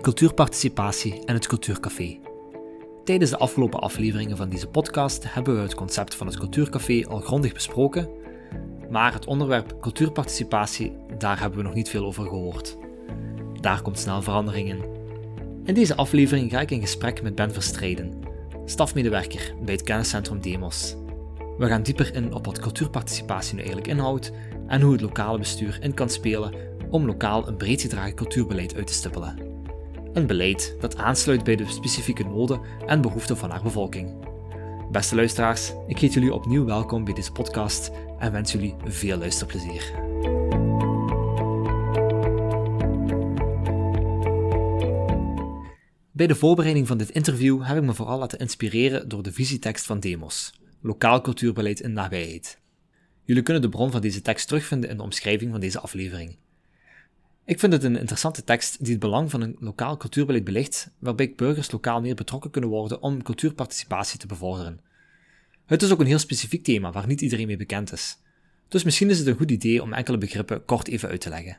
cultuurparticipatie en het Cultuurcafé. Tijdens de afgelopen afleveringen van deze podcast hebben we het concept van het Cultuurcafé al grondig besproken, maar het onderwerp cultuurparticipatie, daar hebben we nog niet veel over gehoord. Daar komt snel verandering in. In deze aflevering ga ik in gesprek met Ben Verstrijden, stafmedewerker bij het kenniscentrum Demos. We gaan dieper in op wat cultuurparticipatie nu eigenlijk inhoudt en hoe het lokale bestuur in kan spelen om lokaal een breed gedragen cultuurbeleid uit te stippelen. Een beleid dat aansluit bij de specifieke noden en behoeften van haar bevolking. Beste luisteraars, ik heet jullie opnieuw welkom bij deze podcast en wens jullie veel luisterplezier. Bij de voorbereiding van dit interview heb ik me vooral laten inspireren door de visietekst van Demos, Lokaal Cultuurbeleid in Nabijheid. Jullie kunnen de bron van deze tekst terugvinden in de omschrijving van deze aflevering. Ik vind het een interessante tekst die het belang van een lokaal cultuurbeleid belicht, waarbij burgers lokaal meer betrokken kunnen worden om cultuurparticipatie te bevorderen. Het is ook een heel specifiek thema waar niet iedereen mee bekend is. Dus misschien is het een goed idee om enkele begrippen kort even uit te leggen.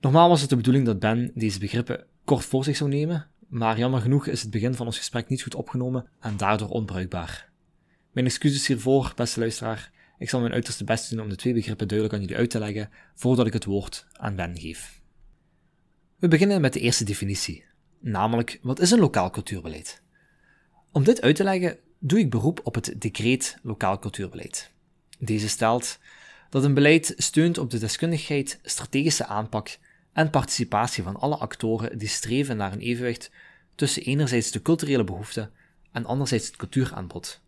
Normaal was het de bedoeling dat Ben deze begrippen kort voor zich zou nemen, maar jammer genoeg is het begin van ons gesprek niet goed opgenomen en daardoor onbruikbaar. Mijn excuses hiervoor, beste luisteraar. Ik zal mijn uiterste best doen om de twee begrippen duidelijk aan jullie uit te leggen voordat ik het woord aan Ben geef. We beginnen met de eerste definitie, namelijk wat is een lokaal cultuurbeleid? Om dit uit te leggen doe ik beroep op het decreet lokaal cultuurbeleid. Deze stelt dat een beleid steunt op de deskundigheid, strategische aanpak en participatie van alle actoren die streven naar een evenwicht tussen enerzijds de culturele behoeften en anderzijds het cultuuraanbod,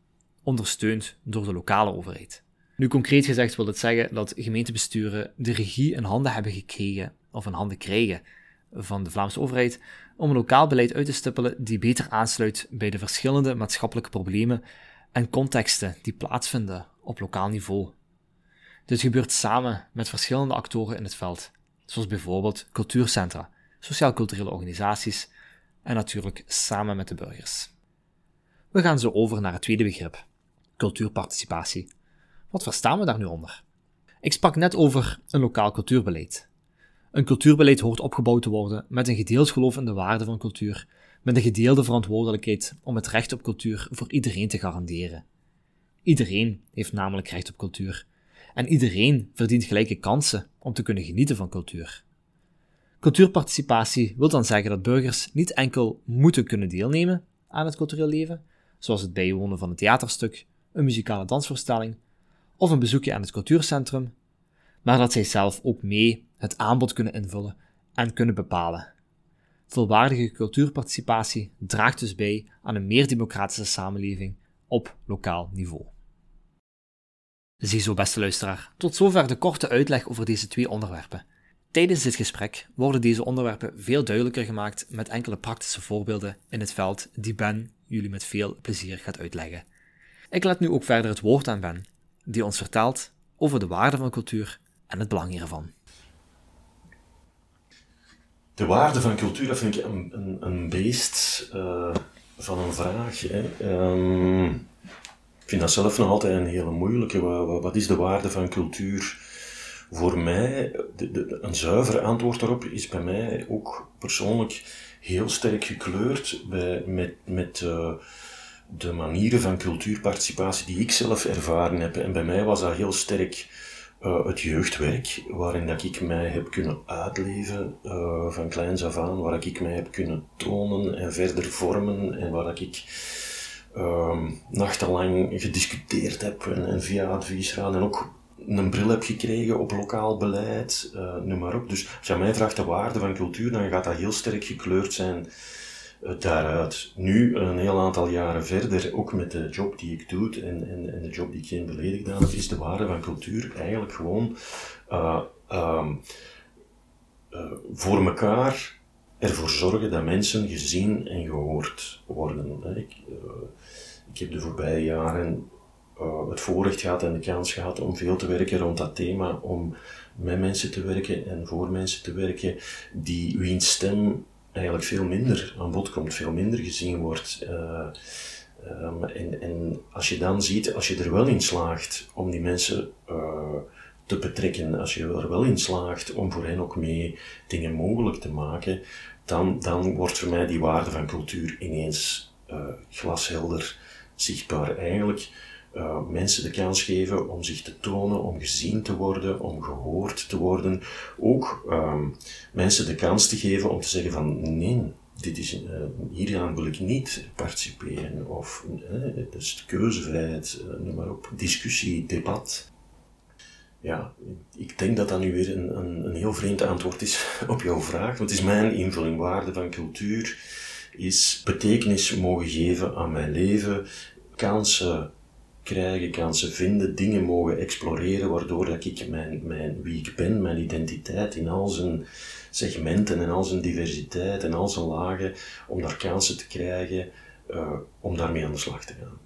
ondersteund door de lokale overheid. Nu concreet gezegd wil het zeggen dat gemeentebesturen de regie in handen hebben gekregen, of in handen krijgen, van de Vlaamse overheid om een lokaal beleid uit te stippelen die beter aansluit bij de verschillende maatschappelijke problemen en contexten die plaatsvinden op lokaal niveau. Dit gebeurt samen met verschillende actoren in het veld, zoals bijvoorbeeld cultuurcentra, sociaal-culturele organisaties en natuurlijk samen met de burgers. We gaan zo over naar het tweede begrip, cultuurparticipatie. Wat verstaan we daar nu onder? Ik sprak net over een lokaal cultuurbeleid. Een cultuurbeleid hoort opgebouwd te worden met een gedeeld geloof in de waarde van cultuur, met een gedeelde verantwoordelijkheid om het recht op cultuur voor iedereen te garanderen. Iedereen heeft namelijk recht op cultuur, en iedereen verdient gelijke kansen om te kunnen genieten van cultuur. Cultuurparticipatie wil dan zeggen dat burgers niet enkel moeten kunnen deelnemen aan het cultureel leven, zoals het bijwonen van een theaterstuk, een muzikale dansvoorstelling of een bezoekje aan het cultuurcentrum, maar dat zij zelf ook mee het aanbod kunnen invullen en kunnen bepalen. Volwaardige cultuurparticipatie draagt dus bij aan een meer democratische samenleving op lokaal niveau. Ziezo, beste luisteraar, tot zover de korte uitleg over deze twee onderwerpen. Tijdens dit gesprek worden deze onderwerpen veel duidelijker gemaakt met enkele praktische voorbeelden in het veld die Ben jullie met veel plezier gaat uitleggen. Ik laat nu ook verder het woord aan Ben, die ons vertelt over de waarde van cultuur en het belang hiervan. De waarde van cultuur, dat vind ik een, een, een beest uh, van een vraag. Hè. Um, ik vind dat zelf nog altijd een hele moeilijke. Wat, wat is de waarde van cultuur? Voor mij, de, de, een zuiver antwoord daarop is bij mij ook persoonlijk heel sterk gekleurd bij, met, met uh, de manieren van cultuurparticipatie die ik zelf ervaren heb. En bij mij was dat heel sterk uh, het jeugdwerk, waarin dat ik mij heb kunnen uitleven uh, van kleins af aan, waar ik mij heb kunnen tonen en verder vormen en waar ik uh, nachtenlang gediscuteerd heb en, en via adviesraad en ook een bril heb gekregen op lokaal beleid, uh, noem maar op. Dus als je mij vraagt de waarde van cultuur, dan gaat dat heel sterk gekleurd zijn daaruit. Nu, een heel aantal jaren verder, ook met de job die ik doe en, en, en de job die ik geen beledig gedaan heb, is de waarde van cultuur eigenlijk gewoon uh, uh, uh, voor elkaar ervoor zorgen dat mensen gezien en gehoord worden. Ik, ik heb de voorbije jaren het voorrecht gehad en de kans gehad om veel te werken rond dat thema, om met mensen te werken en voor mensen te werken die wiens stem eigenlijk veel minder aan bod komt, veel minder gezien wordt. Uh, um, en, en, als je dan ziet, als je er wel in slaagt om die mensen uh, te betrekken, als je er wel in slaagt om voor hen ook mee dingen mogelijk te maken, dan, dan wordt voor mij die waarde van cultuur ineens uh, glashelder zichtbaar. Eigenlijk uh, mensen de kans geven om zich te tonen, om gezien te worden, om gehoord te worden. Ook uh, mensen de kans te geven om te zeggen van nee, dit is, uh, hieraan wil ik niet participeren. Of uh, dus keuzevrijheid, noem maar op, discussie, debat. Ja, ik denk dat dat nu weer een, een, een heel vreemd antwoord is op jouw vraag. Wat is mijn invulling? Waarde van cultuur is betekenis mogen geven aan mijn leven, kansen krijgen, kansen vinden, dingen mogen exploreren, waardoor dat ik mijn, mijn, wie ik ben, mijn identiteit in al zijn segmenten en al zijn diversiteit en al zijn lagen, om daar kansen te krijgen, uh, om daarmee aan de slag te gaan.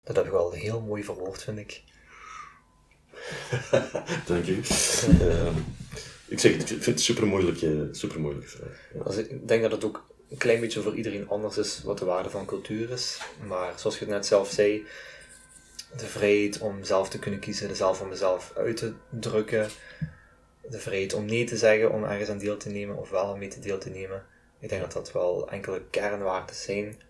Dat heb je wel heel mooi verwoord, vind ik. Dank u. uh, ik zeg, ik vind het een super moeilijke, super moeilijke vraag. Ja. Ik denk dat het ook een klein beetje voor iedereen anders is wat de waarde van cultuur is. Maar zoals je het net zelf zei, de vrijheid om zelf te kunnen kiezen, de zelf om mezelf uit te drukken, de vrijheid om nee te zeggen, om ergens aan deel te nemen of wel om mee te deel te nemen. Ik denk dat dat wel enkele kernwaarden zijn.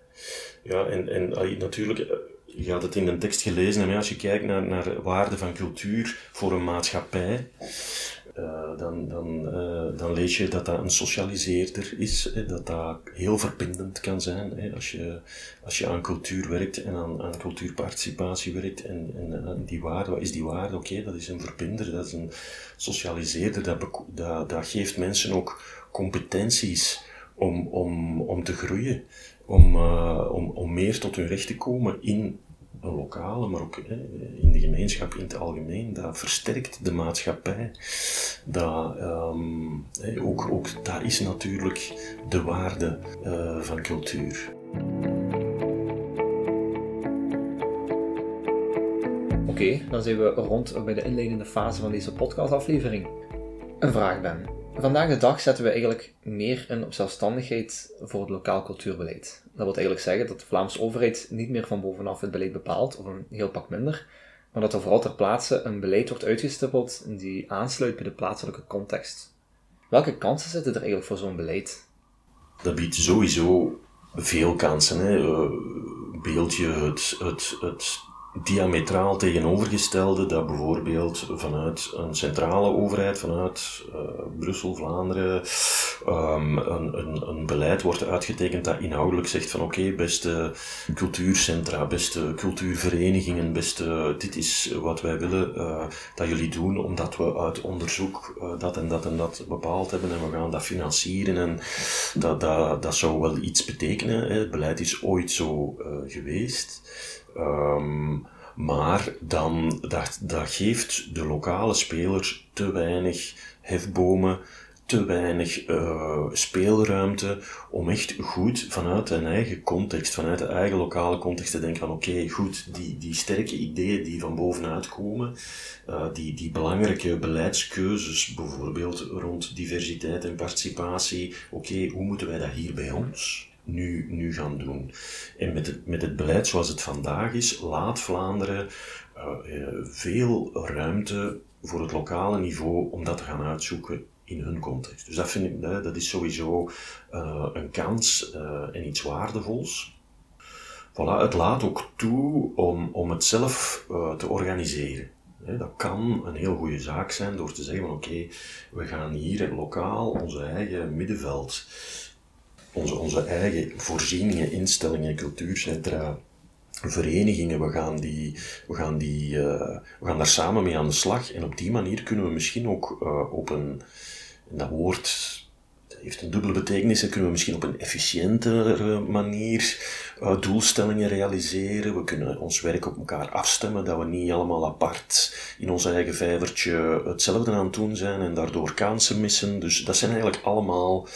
Ja, en, en natuurlijk, eh, je had het in de tekst gelezen, en als je kijkt naar, naar waarde van cultuur voor een maatschappij, uh, dan, dan, uh, dan lees je dat dat een socialiseerder is, dat dat heel verbindend kan zijn. Hè, als, je, als je aan cultuur werkt en aan, aan cultuurparticipatie werkt en, en, die waarde, wat is die waarde? Oké, dat is een verbinder, dat is een socialiseerder, dat, dat, geeft mensen ook competenties om, om, om te groeien, om, uh, om, om meer tot hun recht te komen in een lokale, maar ook hè, in de gemeenschap in het algemeen. Dat versterkt de maatschappij. Dat, um, hè, ook, ook daar is natuurlijk de waarde uh, van cultuur. Oké, dan zijn we rond bij de inleidende fase van deze podcastaflevering. Een vraag, Ben. Vandaag de dag zetten we eigenlijk meer in op zelfstandigheid voor het lokaal cultuurbeleid. Dat wil eigenlijk zeggen dat de Vlaamse overheid niet meer van bovenaf het beleid bepaalt, of een heel pak minder, maar dat er vooral ter plaatse een beleid wordt uitgestippeld die aansluit bij de plaatselijke context. Welke kansen zitten er eigenlijk voor zo'n beleid? Dat biedt sowieso veel kansen. Hè. Uh, beeldje het, het, het diametraal tegenovergestelde dat bijvoorbeeld vanuit een centrale overheid, vanuit uh, Brussel, Vlaanderen, um, een, een, een, beleid wordt uitgetekend dat inhoudelijk zegt van oké, beste cultuurcentra, beste cultuurverenigingen, beste, dit is wat wij willen uh, dat jullie doen, omdat we uit onderzoek uh, dat en dat en dat bepaald hebben en we gaan dat financieren en dat, dat, dat zou wel iets betekenen. Hè. Het beleid is ooit zo geweest. Um, maar dan, dat, dat geeft de lokale spelers te weinig hefbomen, te weinig uh, speelruimte om echt goed vanuit een eigen context, vanuit de eigen lokale context te denken van oké, goed, die, die sterke ideeën die van bovenuit komen, uh, die, die belangrijke beleidskeuzes bijvoorbeeld rond diversiteit en participatie, oké, hoe moeten wij dat hier bij ons nu, nu gaan doen. En met het, met het beleid zoals het vandaag is, laat Vlaanderen uh, veel ruimte voor het lokale niveau om dat te gaan uitzoeken in hun context. Dus dat vind ik, dat is sowieso uh, een kans en iets waardevols. Voilà, het laat ook toe om, om het zelf te organiseren. dat kan een heel goede zaak zijn door te zeggen oké, we gaan hier lokaal onze eigen middenveld onze, onze eigen voorzieningen, instellingen, cultuurcentra, verenigingen, we gaan, die, we, gaan die, uh, we gaan daar samen mee aan de slag. En op die manier kunnen we misschien ook uh, op een, dat woord heeft een dubbele betekenis. Dan kunnen we misschien op een efficiëntere manier uh, doelstellingen realiseren. We kunnen ons werk op elkaar afstemmen, dat we niet allemaal apart in ons eigen vijvertje hetzelfde aan het doen zijn en daardoor kansen missen. Dus dat zijn eigenlijk allemaal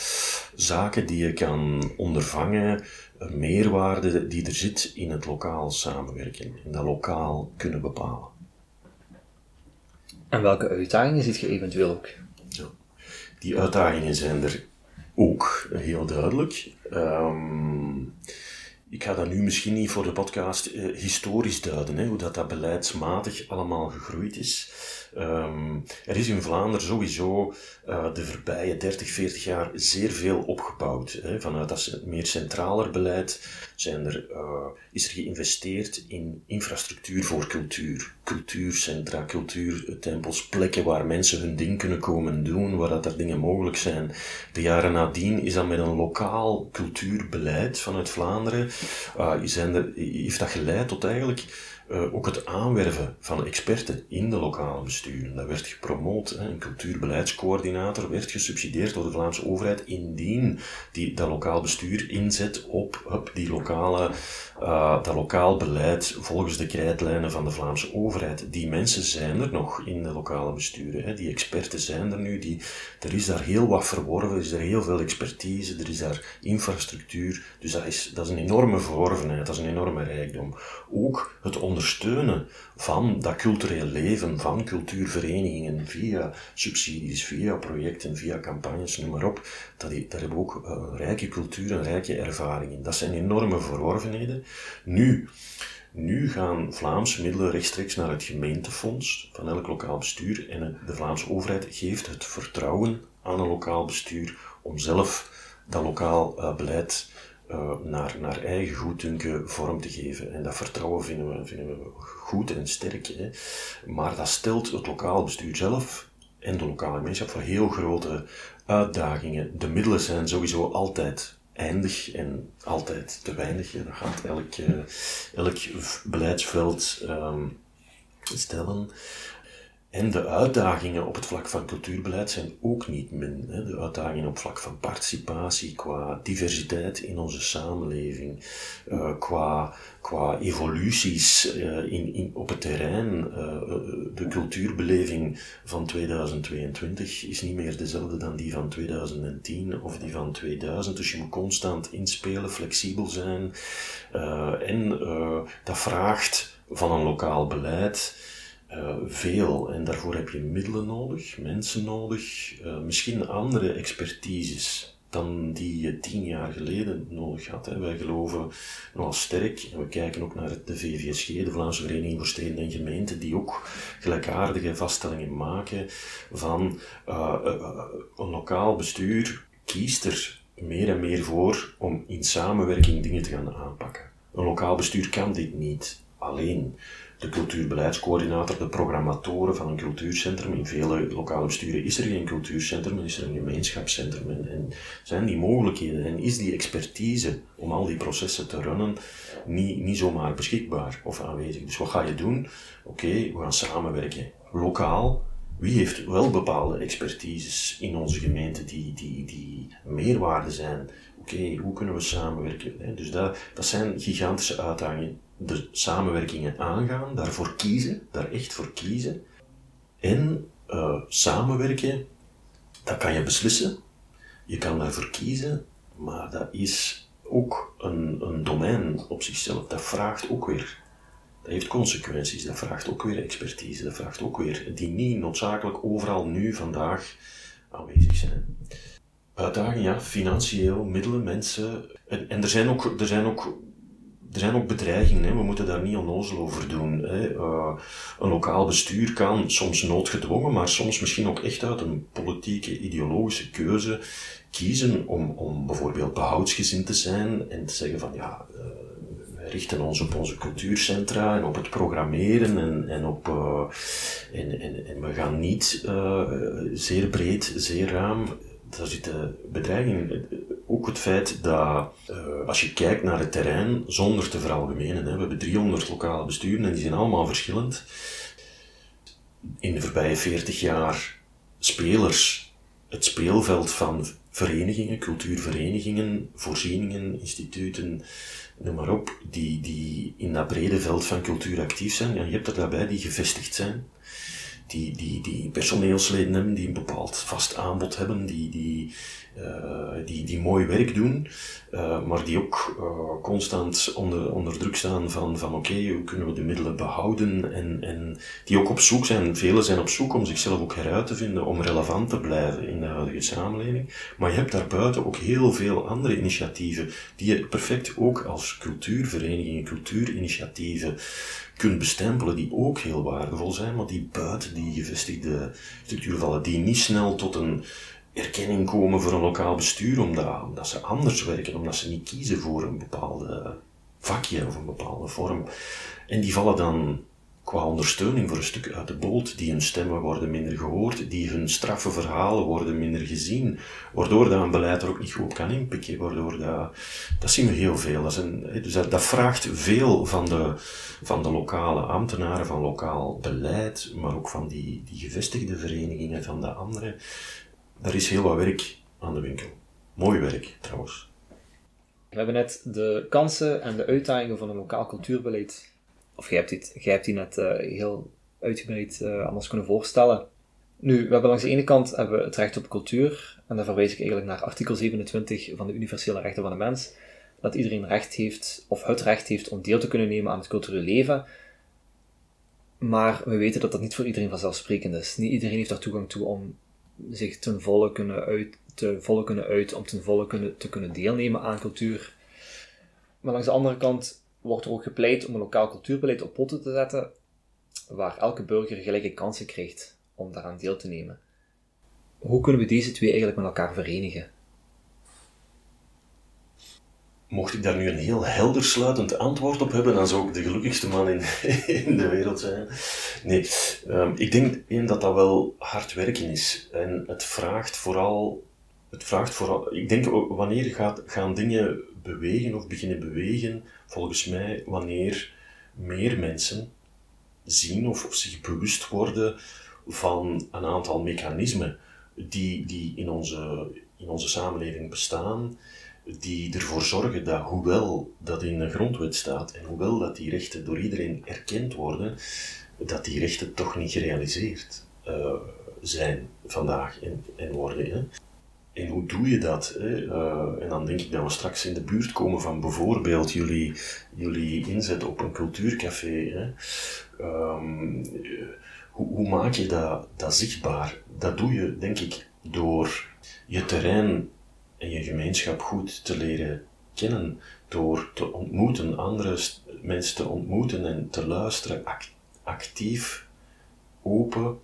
zaken die je kan ondervangen, een meerwaarde die er zit in het lokaal samenwerken, in dat lokaal kunnen bepalen. En welke uitdagingen ziet je eventueel ook? Ja. Die uitdagingen zijn er ook heel duidelijk. Um, ik ga dat nu misschien niet voor de podcast uh, historisch duiden, hè, hoe dat, dat beleidsmatig allemaal gegroeid is. Um, er is in Vlaanderen sowieso uh, de voorbije 30, 40 jaar zeer veel opgebouwd. Hè. Vanuit dat meer centraler beleid zijn er, uh, is er geïnvesteerd in infrastructuur voor cultuur. Cultuurcentra, cultuurtempels, plekken waar mensen hun ding kunnen komen doen, waar dat er dingen mogelijk zijn. De jaren nadien is dat met een lokaal cultuurbeleid vanuit Vlaanderen, er, heeft dat geleid tot eigenlijk uh, ook het aanwerven van experten in de lokale besturen. Dat werd gepromoot. Een cultuurbeleidscoördinator werd gesubsidieerd door de Vlaamse overheid indien die, dat lokaal bestuur inzet op, die lokale, uh, dat lokaal beleid volgens de krijtlijnen van de Vlaamse overheid. Die mensen zijn er nog in de lokale besturen. Hè. Die experten zijn er nu. Die, er is daar heel wat verworven, er is er heel veel expertise, er is daar infrastructuur. Dus dat is, dat is een enorme verworvenheid, dat is een enorme rijkdom. Ook het ondersteunen van dat cultureel leven, van cultuurverenigingen, via subsidies, via projecten, via campagnes, noem maar op, dat, daar hebben we ook een rijke cultuur en rijke ervaringen. Dat zijn enorme verworvenheden. Nu, nu gaan Vlaamse middelen rechtstreeks naar het gemeentefonds van elk lokaal bestuur en de Vlaamse overheid geeft het vertrouwen aan een lokaal bestuur om zelf dat lokaal uh, beleid uh, naar, naar eigen goeddunken vorm te geven. En dat vertrouwen vinden we, vinden we goed en sterk. Hè. Maar dat stelt het lokaal bestuur zelf en de lokale gemeenschap voor heel grote uitdagingen. De middelen zijn sowieso altijd eindig en altijd te weinig. Dat gaat elk, uh, elk beleidsveld um, stellen. En de uitdagingen op het vlak van cultuurbeleid zijn ook niet min. Hè. De uitdagingen op het vlak van participatie, qua diversiteit in onze samenleving, uh, qua, qua evoluties uh, in, in, op het terrein. Uh, de cultuurbeleving van 2022 is niet meer dezelfde dan die van 2010 of die van 2000. Dus je moet constant inspelen, flexibel zijn. en dat vraagt van een lokaal beleid uh, veel. En daarvoor heb je middelen nodig, mensen nodig, uh, misschien andere expertises dan die je tien jaar geleden nodig had. Hè. Wij geloven nogal sterk, en we kijken ook naar de VVSG, de Vlaamse Vereniging voor Steden en Gemeenten, die ook gelijkaardige vaststellingen maken van uh, een lokaal bestuur kiest er meer en meer voor om in samenwerking dingen te gaan aanpakken. Een lokaal bestuur kan dit niet alleen de cultuurbeleidscoördinator, de programmatoren van een cultuurcentrum. In vele lokale besturen is er geen cultuurcentrum, is er een gemeenschapscentrum. En, zijn die mogelijkheden en is die expertise om al die processen te runnen niet, niet zomaar beschikbaar of aanwezig. Dus wat ga je doen? Oké, we gaan samenwerken. Lokaal, wie heeft wel bepaalde expertises in onze gemeente die, die, die meerwaarde zijn? Oké, hoe kunnen we samenwerken? Dus dat, dat zijn gigantische uitdagingen de samenwerkingen aangaan, daarvoor kiezen, daar echt voor kiezen. En uh, samenwerken, dat kan je beslissen. Je kan daarvoor kiezen, maar dat is ook een, een domein op zichzelf. Dat vraagt ook weer, dat heeft consequenties, dat vraagt ook weer expertise, dat vraagt ook weer, die niet noodzakelijk overal nu, vandaag aanwezig zijn. Uitdagingen, ja, financieel, middelen, mensen. En, en er, zijn ook, er zijn ook er zijn ook bedreigingen, hè. we moeten daar niet onnozel over doen. Hè. Uh, een lokaal bestuur kan soms noodgedwongen, maar soms misschien ook echt uit een politieke, ideologische keuze kiezen om, om bijvoorbeeld behoudsgezind te zijn en te zeggen van ja, uh, richten ons op onze cultuurcentra en op het programmeren en, en, op, en, en we gaan niet zeer breed, zeer ruim daar zitten bedreigingen. Ook het feit dat uh, als je kijkt naar het terrein, zonder te veralgemenen, hè, we hebben 300 lokale besturen en die zijn allemaal verschillend. In de voorbije 40 jaar spelers, het speelveld van verenigingen, cultuurverenigingen, voorzieningen, instituten, noem maar op, die, die in dat brede veld van cultuur actief zijn. Ja, je hebt er daarbij die gevestigd zijn die, die, die personeelsleden hebben, die een bepaald vast aanbod hebben, die, die, uh, die, die mooi werk doen, uh, maar die ook uh, constant onder, onder druk staan van, van oké, hoe kunnen we de middelen behouden en, en die ook op zoek zijn, velen zijn op zoek om zichzelf ook heruit te vinden, om relevant te blijven in de huidige samenleving. Maar je hebt daarbuiten ook heel veel andere initiatieven die je perfect ook als cultuurverenigingen, cultuurinitiatieven kunt bestempelen, die ook heel waardevol zijn, maar die buiten die gevestigde structuur vallen, die niet snel tot een erkenning komen voor een lokaal bestuur, omdat, omdat ze anders werken, omdat ze niet kiezen voor een bepaalde vakje of een bepaalde vorm. En die vallen dan qua ondersteuning voor een stuk uit de boot, die hun stemmen worden minder gehoord, die hun straffe verhalen worden minder gezien, waardoor dat een beleid er ook niet goed op kan inpikken, waardoor dat, dat zien we heel veel. Dat, een, dus dat, vraagt veel van de, van de lokale ambtenaren, van lokaal beleid, maar ook van die, die gevestigde verenigingen, van de andere. Daar is heel wat werk aan de winkel. Mooi werk, trouwens. We hebben net de kansen en de uitdagingen van een lokaal cultuurbeleid of jij hebt, dit, die net uh, heel uitgebreid aan ons kunnen voorstellen. Nu, we hebben langs de ene kant hebben het recht op cultuur, en daar verwijs ik eigenlijk naar artikel 27 van de Universele Rechten van de Mens, dat iedereen recht heeft, of het recht heeft om deel te kunnen nemen aan het culturele leven. Maar we weten dat dat niet voor iedereen vanzelfsprekend is. Niet iedereen heeft daar toegang toe om zich ten volle kunnen uit, te volle kunnen uit, om ten volle kunnen, te kunnen deelnemen aan cultuur. Maar langs de andere kant wordt er ook gepleit om een lokaal cultuurbeleid op poten te zetten, waar elke burger gelijke kansen krijgt om daaraan deel te nemen. Hoe kunnen we deze twee eigenlijk met elkaar verenigen? Mocht ik daar nu een heel helder sluitend antwoord op hebben, dan zou ik de gelukkigste man in, de wereld zijn. Nee, um, ik denk één dat dat wel hard werken is. En het vraagt vooral, het vraagt vooral, ik denk wanneer gaat, gaan dingen bewegen of beginnen bewegen, volgens mij wanneer meer mensen zien of, zich bewust worden van een aantal mechanismen die, die in, onze, in onze samenleving bestaan, die ervoor zorgen dat, hoewel dat in de grondwet staat en hoewel dat die rechten door iedereen erkend worden, dat die rechten toch niet gerealiseerd uh, zijn vandaag en, en worden. Hè. En hoe doe je dat? Hè? Uh, en dan denk ik dat we straks in de buurt komen van bijvoorbeeld jullie, jullie inzet op een cultuurcafé. Hè? Um, hoe, hoe, maak je dat, dat zichtbaar? Dat doe je, denk ik, door je terrein en je gemeenschap goed te leren kennen. Door te ontmoeten, andere mensen te ontmoeten en te luisteren, actief, open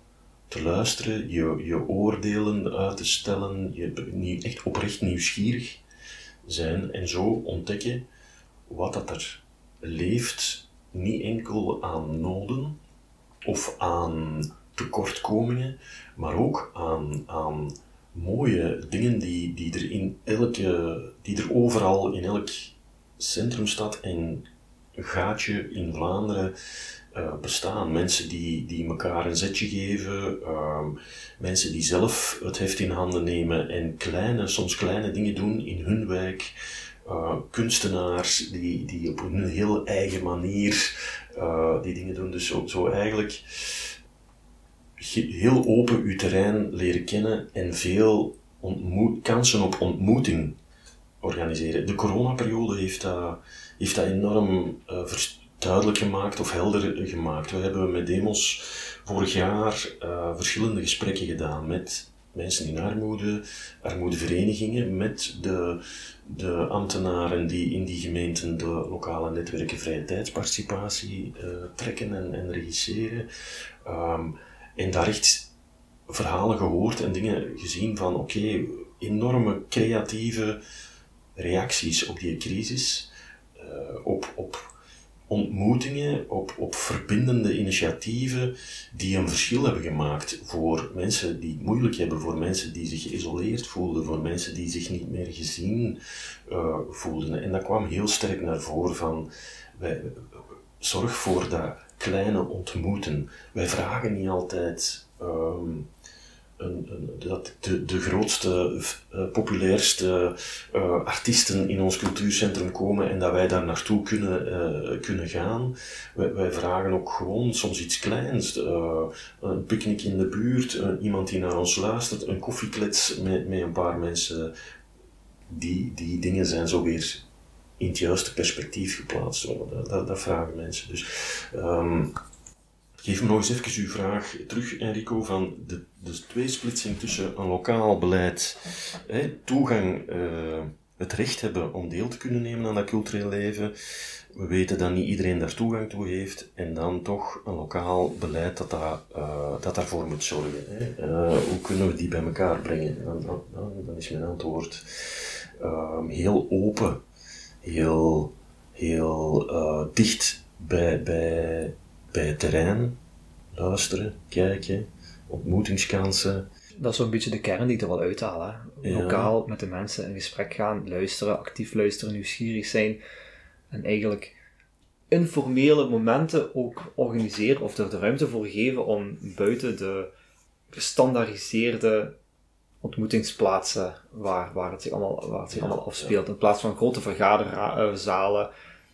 te luisteren, je, je oordelen uit te stellen, je echt oprecht nieuwsgierig zijn en zo ontdekken wat dat er leeft, niet enkel aan noden of aan tekortkomingen, maar ook aan, aan mooie dingen die, die er in elke, die er overal in elk centrumstad en gaatje in Vlaanderen uh, bestaan. Mensen die, die elkaar een zetje geven, uh, mensen die zelf het heft in handen nemen en kleine, soms kleine dingen doen in hun wijk. Uh, kunstenaars die, die op een heel eigen manier uh, die dingen doen. Dus zo, zo eigenlijk heel open uw terrein leren kennen en veel kansen op ontmoeting organiseren. De coronaperiode heeft dat, heeft dat enorm uh, duidelijk gemaakt of helder gemaakt. We hebben met Demos vorig jaar uh, verschillende gesprekken gedaan met mensen in armoede, armoedeverenigingen, met de, de ambtenaren die in die gemeenten de lokale netwerken vrije tijdsparticipatie uh, trekken en, en regisseren. Um, en daar echt verhalen gehoord en dingen gezien van oké, enorme creatieve reacties op die crisis, op ontmoetingen, op, op verbindende initiatieven die een verschil hebben gemaakt voor mensen die het moeilijk hebben, voor mensen die zich geïsoleerd voelden, voor mensen die zich niet meer gezien uh, voelden. En dat kwam heel sterk naar voren van, wij, zorg voor dat kleine ontmoeten. Wij vragen niet altijd um, dat de, grootste, uh, populairste uh, artiesten in ons cultuurcentrum komen en dat wij daar naartoe kunnen, uh, kunnen gaan. Wij, wij, vragen ook gewoon soms iets kleins. een picknick in de buurt, iemand die naar ons luistert, een koffieklets met, met een paar mensen. Die, die dingen zijn zo weer in het juiste perspectief geplaatst worden. Dat, dat, vragen mensen. Dus um, geef me nog eens even uw vraag terug, Enrico, van de, de tweesplitsing tussen een lokaal beleid, hè, toegang, uh, het recht hebben om deel te kunnen nemen aan dat cultureel leven. We weten dat niet iedereen daar toegang toe heeft en dan toch een lokaal beleid dat, daar, uh, dat daarvoor moet zorgen. Hè. Uh, hoe kunnen we die bij elkaar brengen? Dan, dan, dan is mijn antwoord heel open heel, heel dicht bij, bij, bij het terrein luisteren, kijken, ontmoetingskansen. Dat is zo'n beetje de kern die ik er wel uithalen. Lokaal met de mensen in gesprek gaan, luisteren, actief luisteren, nieuwsgierig zijn. En eigenlijk informele momenten ook organiseren of er de ruimte voor geven om buiten de gestandaardiseerde ontmoetingsplaatsen waar, waar het zich allemaal, waar het zich allemaal afspeelt. In plaats van grote vergaderzalen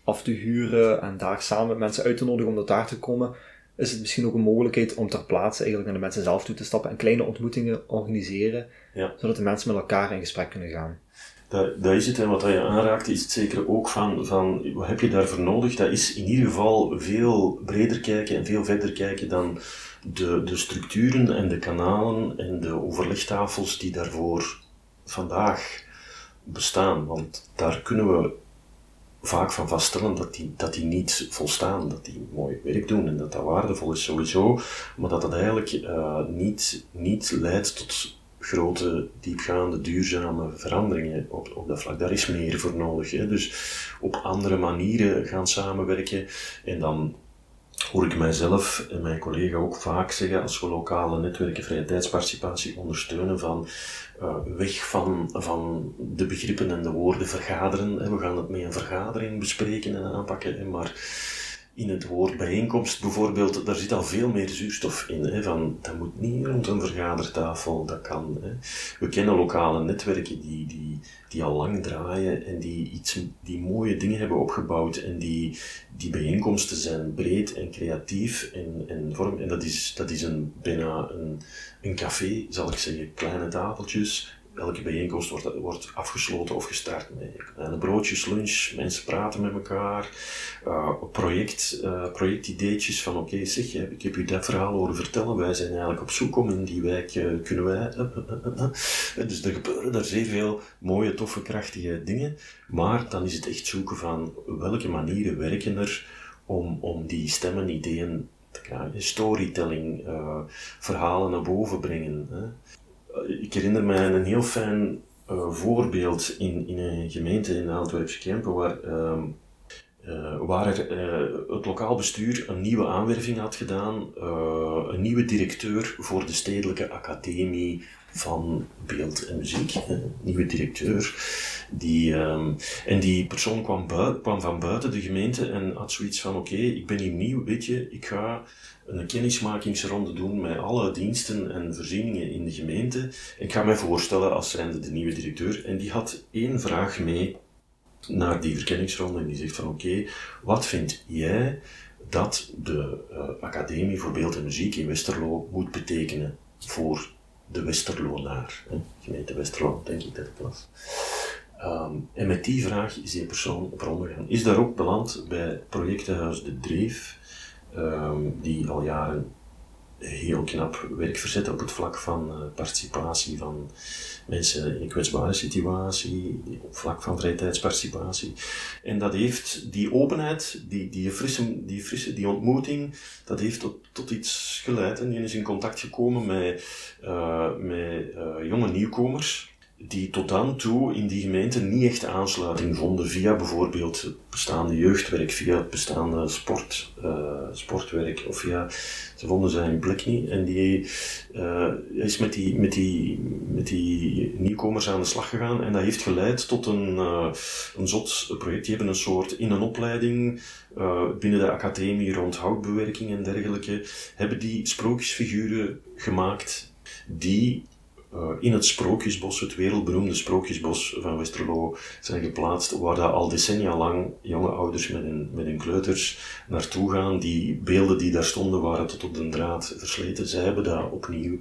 af te huren en daar samen met mensen uit te nodigen om daar te komen, is het misschien ook een mogelijkheid om ter plaatse eigenlijk naar de mensen zelf toe te stappen en kleine ontmoetingen organiseren, ja. zodat de mensen met elkaar in gesprek kunnen gaan. Dat, dat is het, en wat je aanraakt is het zeker ook van, van wat heb je daarvoor nodig? Dat is in ieder geval veel breder kijken en veel verder kijken dan de, de structuren en de kanalen en de overlegtafels die daarvoor vandaag bestaan. Want daar kunnen we vaak van vaststellen dat die, dat die niet volstaan, dat die mooi werk doen en dat dat waardevol is sowieso, maar dat dat eigenlijk uh, niet, niet leidt tot grote, diepgaande, duurzame veranderingen op, op dat vlak. Daar is meer voor nodig. Hè. Dus op andere manieren gaan samenwerken en dan hoor ik mijzelf en mijn collega ook vaak zeggen als we lokale netwerken vrije tijdsparticipatie ondersteunen van uh, weg van, van de begrippen en de woorden vergaderen. We gaan het met een vergadering bespreken en aanpakken, maar in het woord bijeenkomst bijvoorbeeld, daar zit al veel meer zuurstof in. Hè, van, dat moet niet rond een vergadertafel, dat kan. Hè. We kennen lokale netwerken die, die, die al lang draaien en die, iets, die mooie dingen hebben opgebouwd en die, die bijeenkomsten zijn breed en creatief en, en vorm. En dat is, dat is een, bijna een, een café, zal ik zeggen. Kleine tafeltjes, elke bijeenkomst wordt, wordt afgesloten of gestart met kleine broodjes, lunch, mensen praten met elkaar, uh, project, uh, projectideetjes van oké zeg, ik heb u dat verhaal horen vertellen, wij zijn eigenlijk op zoek om in die wijk, kunnen wij... dus er gebeuren daar zeer veel mooie, toffe, krachtige dingen, maar dan is het echt zoeken van welke manieren werken er om, om die stemmen, ideeën te krijgen, storytelling, verhalen naar boven brengen. Hè ik herinner mij een heel fijn uh, voorbeeld in, in een gemeente in de Antwerpse Kempen, waar, uh, uh, waar er, het lokaal bestuur een nieuwe aanwerving had gedaan, een nieuwe directeur voor de Stedelijke Academie van Beeld en Muziek, nieuwe directeur. Die, um, en die persoon kwam, kwam van buiten de gemeente en had zoiets van, oké, ik ben hier nieuw, weet je, ik ga een kennismakingsronde doen met alle diensten en voorzieningen in de gemeente. Ik ga mij voorstellen als zijnde de nieuwe directeur. En die had één vraag mee naar die verkenningsronde. En die zegt van oké, wat vind jij dat de uh, Academie voor Beeld en Muziek in Westerlo moet betekenen voor de Westerlonaar? Hè? Gemeente Westerlo, denk ik dat het was. Um, en met die vraag is die persoon op gegaan. Is daar ook beland bij projectenhuis De Dreef um, die al jaren heel knap werk verzetten op het vlak van uh, participatie van mensen in een kwetsbare situatie, op het vlak van vrijtijdsparticipatie. En dat heeft die openheid, die, die, frisse, die, frisse, die ontmoeting, dat heeft tot, tot iets geleid. En die is in contact gekomen met, uh, met uh, jonge nieuwkomers die tot dan toe in die gemeente niet echt aansluiting vonden via bijvoorbeeld het bestaande jeugdwerk, via het bestaande sport, uh, sportwerk of via, ze vonden zijn plek niet en die uh, is met die, met, die, met die nieuwkomers aan de slag gegaan en dat heeft geleid tot een, uh, een zot project. Die hebben een soort in een opleiding binnen de academie rond houtbewerking en dergelijke, hebben die sprookjesfiguren gemaakt die in het Sprookjesbos, het wereldberoemde Sprookjesbos van Westerlo, zijn geplaatst, waar daar al decennia lang jonge ouders met hun, met hun kleuters naartoe gaan. Die beelden die daar stonden waren tot op de draad versleten. Zij hebben dat opnieuw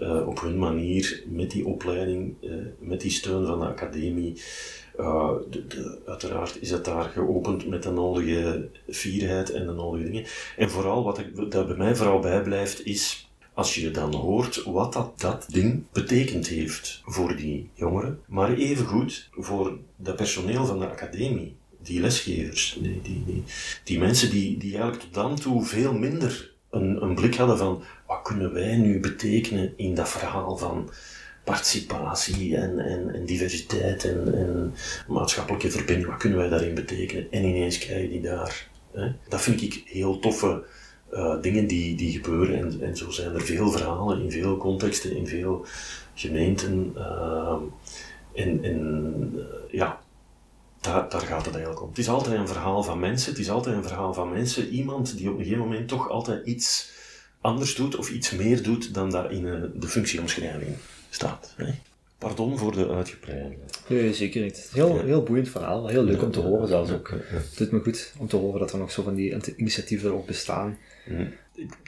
uh, op hun manier, met die opleiding, uh, met die steun van de academie, de, uiteraard is het daar geopend met de nodige fierheid en de nodige dingen. En vooral, wat ik, bij mij vooral bijblijft, is als je dan hoort wat dat, dat ding betekend heeft voor die jongeren, maar evengoed voor dat personeel van de academie, die lesgevers, die, die, die, die mensen die, die eigenlijk tot dan toe veel minder een, een blik hadden van wat kunnen wij nu betekenen in dat verhaal van participatie en, en, diversiteit en, maatschappelijke verbinding, wat kunnen wij daarin betekenen? En ineens krijg je die daar. Hè? Dat vind ik heel toffe uh, dingen die, die gebeuren. En, en zo zijn er veel verhalen in veel contexten, in veel gemeenten. Uh, en en uh, ja, daar, daar gaat het eigenlijk om. Het is altijd een verhaal van mensen. Het is altijd een verhaal van mensen. Iemand die op een gegeven moment toch altijd iets anders doet of iets meer doet dan daar in de functieomschrijving staat. Hè? Pardon voor de uitgebreide. Nee, zeker niet. Heel, heel boeiend verhaal. Heel leuk om te horen zelfs ook. Het doet me goed om te horen dat er nog zo van die initiatieven erop bestaan.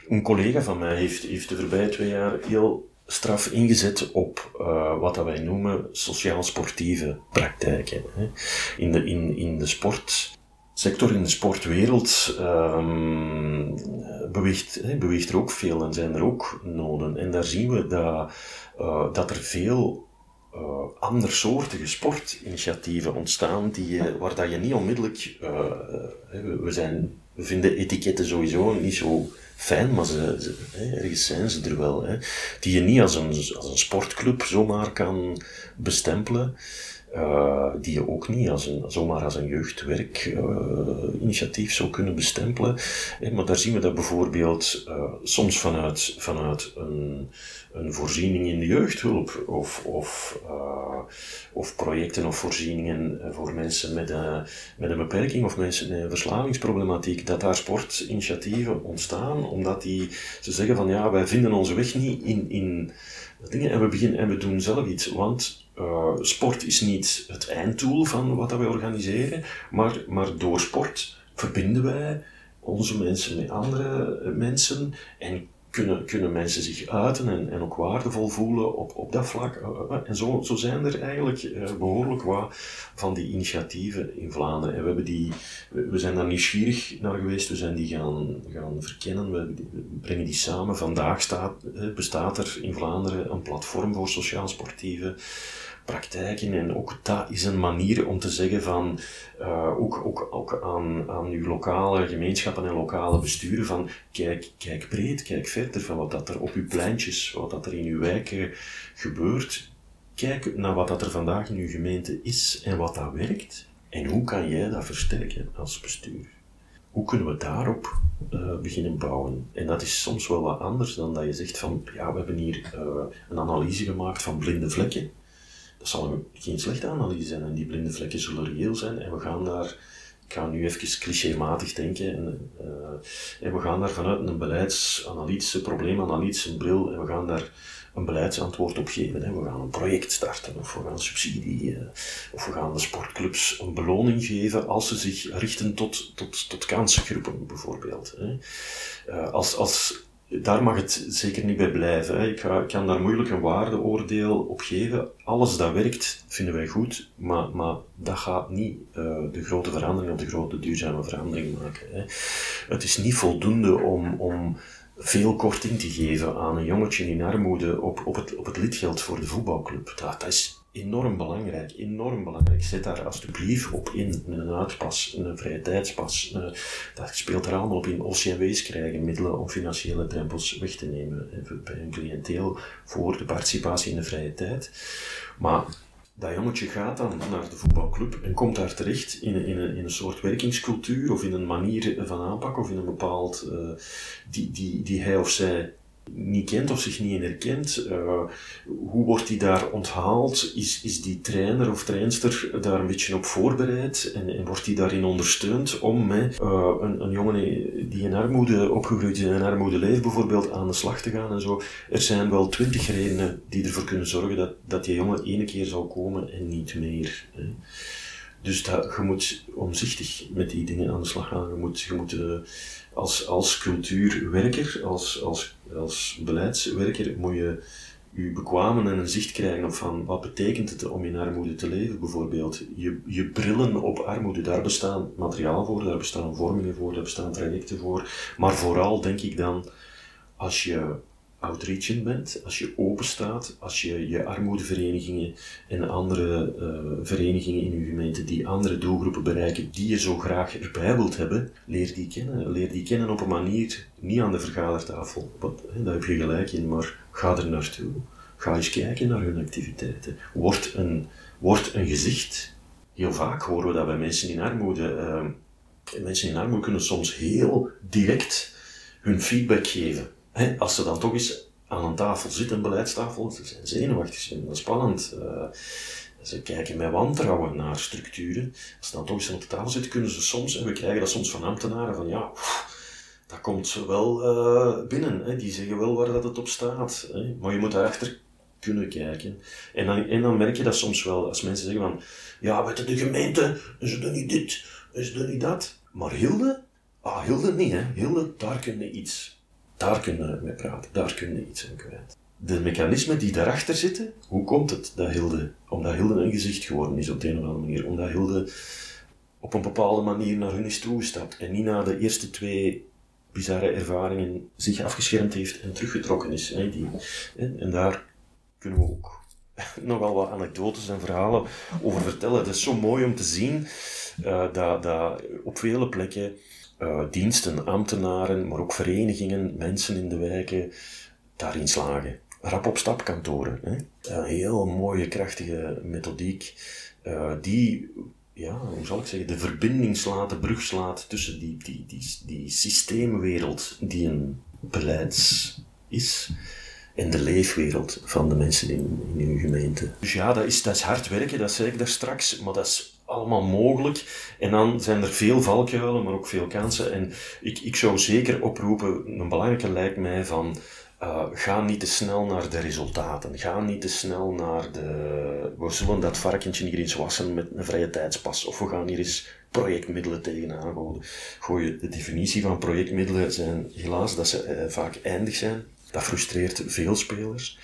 Een collega van mij heeft, heeft de voorbije twee jaar heel straf ingezet op uh, wat dat wij noemen sociaal-sportieve praktijken. Hè. In, de, in, in de sportsector, in de sportwereld, um, beweegt, hè, beweegt er ook veel en zijn er ook noden. En daar zien we dat uh, dat er veel uh, andersoortige sportinitiatieven ontstaan die, waar dat je niet onmiddellijk, we, zijn, vinden etiketten sowieso niet zo fijn, maar ze, ze, ergens zijn ze er wel, hè, die je niet als een, als een sportclub zomaar kan bestempelen. Uh, die je ook niet als een, zomaar als een jeugdwerkinitiatief uh, zou kunnen bestempelen. maar daar zien we dat bijvoorbeeld uh, soms vanuit, vanuit een, een voorziening in de jeugdhulp of, of, of projecten of voorzieningen voor mensen met, met een beperking of mensen met een verslavingsproblematiek, dat daar sportinitiatieven ontstaan, omdat die, ze zeggen van ja, wij vinden onze weg niet in, in dingen en we beginnen en we doen zelf iets, want uh, sport is niet het einddoel van wat wij organiseren, maar, maar door sport verbinden wij onze mensen met andere mensen en kunnen, kunnen mensen zich uiten en, en ook waardevol voelen op, op dat vlak. Eh, eh, en zo, zo zijn er eigenlijk behoorlijk wat van die initiatieven in Vlaanderen. En we, hebben die, we zijn daar nieuwsgierig naar geweest, we zijn die gaan, gaan verkennen, we, brengen die samen. Vandaag staat, bestaat er in Vlaanderen een platform voor sociaal-sportieve praktijken. En ook dat is een manier om te zeggen van, uh, ook, ook, ook aan, aan uw lokale gemeenschappen en lokale besturen van, kijk, kijk breed, kijk verder van wat dat er op uw pleintjes, wat dat er in uw wijken gebeurt. Kijk naar wat dat er vandaag in uw gemeente is en wat dat werkt. En hoe kan jij dat versterken als bestuur? Hoe kunnen we daarop uh, beginnen bouwen? En dat is soms wel wat anders dan dat je zegt van, ja, we hebben hier uh, een analyse gemaakt van blinde vlekken. Dat zal geen slechte analyse zijn en die blinde vlekken zullen reëel zijn en we gaan daar, ik ga nu even clichématig denken, en, uh, en we gaan daar vanuit een beleidsanalytische, probleemanalytische bril en we gaan daar een beleidsantwoord op geven. Hè. We gaan een project starten, of we gaan subsidie, uh, of we gaan de sportclubs een beloning geven als ze zich richten tot, tot, tot kansengroepen, bijvoorbeeld. Hè. Uh, als, als daar mag het zeker niet bij blijven. Ik, kan daar moeilijk een waardeoordeel op geven. Alles dat werkt, vinden wij goed, maar, maar dat gaat niet uh, de grote verandering of de grote duurzame verandering maken. Het is niet voldoende om, om veel korting te geven aan een jongetje in armoede op, op, het, op het lidgeld voor de voetbalclub. Dat is enorm belangrijk, enorm belangrijk. Zet daar alsjeblieft op in, een uitpas, een vrije tijdspas. Uh, dat speelt er allemaal op in. OCMW's krijgen middelen om financiële drempels weg te nemen bij een cliënteel voor de participatie in de vrije tijd. Maar dat jongetje gaat dan naar de voetbalclub en komt daar terecht in een, in een, een soort werkingscultuur of in een manier van aanpak of in een bepaald, uh, die, die, die hij of zij niet kent of zich niet in herkent. Uh, hoe wordt die daar onthaald? Is, is die trainer of trainster daar een beetje op voorbereid? En, wordt die daarin ondersteund om met uh, een, een jongen die in armoede opgegroeid is en in armoede leeft bijvoorbeeld aan de slag te gaan en zo? Er zijn wel twintig redenen die ervoor kunnen zorgen dat, dat die jongen ene keer zal komen en niet meer. Hè. Dus dat, je moet omzichtig met die dingen aan de slag gaan. Je moet, je moet uh, als, als cultuurwerker, als, als, als beleidswerker, moet je je bekwamen en een zicht krijgen op van wat betekent het om in armoede te leven bijvoorbeeld. Je, je brillen op armoede, daar bestaan materiaal voor, daar bestaan vormingen voor, daar bestaan trajecten voor. Maar vooral denk ik dan, als je outreachend bent, als je open staat, als je je armoedeverenigingen en andere uh, verenigingen in je gemeente die andere doelgroepen bereiken die je zo graag erbij wilt hebben, leer die kennen. Leer die kennen op een manier, niet aan de vergadertafel, wat, hè, daar heb je gelijk in, maar ga er naartoe. Ga eens kijken naar hun activiteiten. Word een, word een gezicht. Heel vaak horen we dat bij mensen in armoede. Uh, mensen in armoede kunnen soms heel direct hun feedback geven als ze dan toch eens aan een tafel zitten, een beleidstafel, ze zijn zenuwachtig, ze vinden spannend. Uh, ze kijken met wantrouwen naar structuren. Als ze dan toch eens aan de tafel zitten, kunnen ze soms, en we krijgen dat soms van ambtenaren, van ja, dat komt ze wel uh, binnen. Hè. Die zeggen wel waar dat het op staat. Hè. Maar je moet daarachter kunnen kijken. En dan, en dan merk je dat soms wel, als mensen zeggen van, ja, weet de gemeente, ze doen niet dit, ze doen niet dat. Maar Hilde? Ah, Hilde niet, hè. Hilde, daar kun je iets daar kunnen we mee praten, daar kunnen we iets aan kwijt. De mechanismen die daarachter zitten, hoe komt het dat Hilde, omdat Hilde een gezicht geworden is op de een of andere manier, omdat Hilde op een bepaalde manier naar hun is toegestapt en niet na de eerste twee bizarre ervaringen zich afgeschermd heeft en teruggetrokken is. Hè, die, hè, en daar kunnen we ook nogal wat anekdotes en verhalen over vertellen. Het is zo mooi om te zien uh, dat, dat op vele plekken uh, diensten, ambtenaren, maar ook verenigingen, mensen in de wijken daarin slagen. Rap op stap kantoren. Hè? Een heel mooie, krachtige methodiek uh, die, ja, hoe zal ik zeggen, de verbinding slaat, de brug slaat tussen die, die, die, die systeemwereld die een beleids is en de leefwereld van de mensen in, in gemeente. Dus ja, dat is, dat is hard werken, dat zei ik daar straks, maar dat is allemaal mogelijk. En dan zijn er veel valkuilen, maar ook veel kansen. En ik, ik zou zeker oproepen, een belangrijke lijkt mij van, uh, ga niet te snel naar de resultaten. Ga niet te snel naar de, we zullen dat varkentje hier eens wassen met een vrije tijdspas. Of we gaan hier eens projectmiddelen tegenaan gooien. Gooi de definitie van projectmiddelen zijn helaas dat ze uh, vaak eindig zijn. Dat frustreert veel spelers.